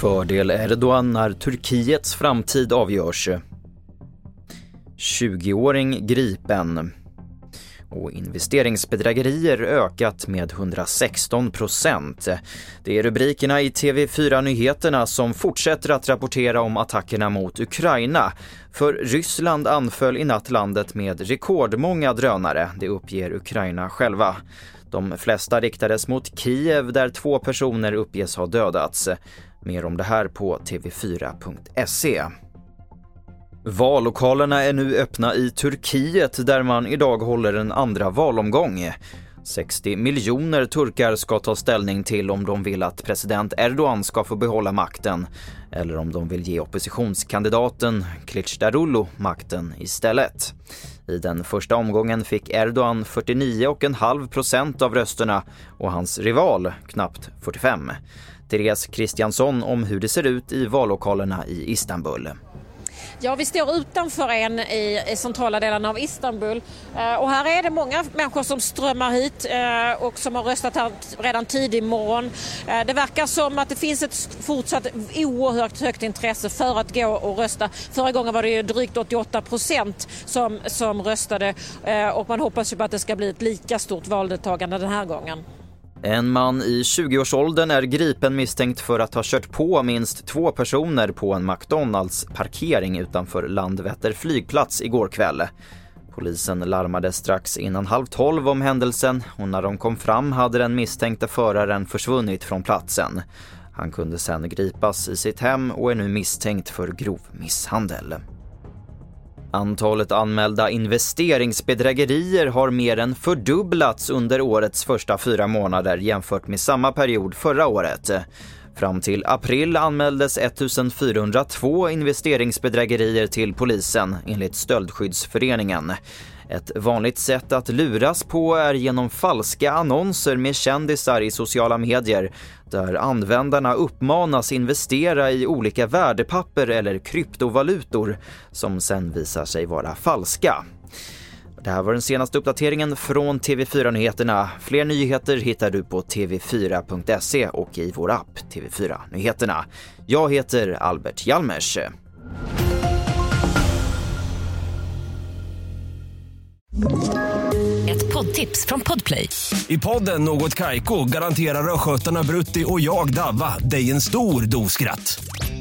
Fördel Erdogan när Turkiets framtid avgörs. 20-åring gripen. Och investeringsbedrägerier ökat med 116 procent. Det är rubrikerna i TV4 Nyheterna som fortsätter att rapportera om attackerna mot Ukraina. För Ryssland anföll i natt landet med rekordmånga drönare, det uppger Ukraina själva. De flesta riktades mot Kiev där två personer uppges ha dödats. Mer om det här på tv4.se. Vallokalerna är nu öppna i Turkiet där man idag håller en andra valomgång. 60 miljoner turkar ska ta ställning till om de vill att president Erdogan ska få behålla makten eller om de vill ge oppositionskandidaten Kılıçdaroğlu makten istället. I den första omgången fick Erdogan 49,5 procent av rösterna och hans rival knappt 45. Therese Kristiansson om hur det ser ut i vallokalerna i Istanbul. Ja, vi står utanför en i, i centrala delarna av Istanbul eh, och här är det många människor som strömmar hit eh, och som har röstat här redan tidig morgon. Eh, det verkar som att det finns ett fortsatt oerhört högt intresse för att gå och rösta. Förra gången var det drygt 88 procent som, som röstade eh, och man hoppas ju på att det ska bli ett lika stort valdeltagande den här gången. En man i 20-årsåldern är gripen misstänkt för att ha kört på minst två personer på en McDonalds parkering utanför Landvetter flygplats igår kväll. Polisen larmade strax innan halv tolv om händelsen och när de kom fram hade den misstänkte föraren försvunnit från platsen. Han kunde sedan gripas i sitt hem och är nu misstänkt för grov misshandel. Antalet anmälda investeringsbedrägerier har mer än fördubblats under årets första fyra månader jämfört med samma period förra året. Fram till april anmäldes 1402 investeringsbedrägerier till polisen enligt Stöldskyddsföreningen. Ett vanligt sätt att luras på är genom falska annonser med kändisar i sociala medier där användarna uppmanas investera i olika värdepapper eller kryptovalutor som sen visar sig vara falska. Det här var den senaste uppdateringen från TV4 Nyheterna. Fler nyheter hittar du på tv4.se och i vår app TV4 Nyheterna. Jag heter Albert Hjalmers. Ett poddtips från Podplay. I podden Något Kaiko garanterar östgötarna Brutti och jag, Davva, dig en stor dos skratt.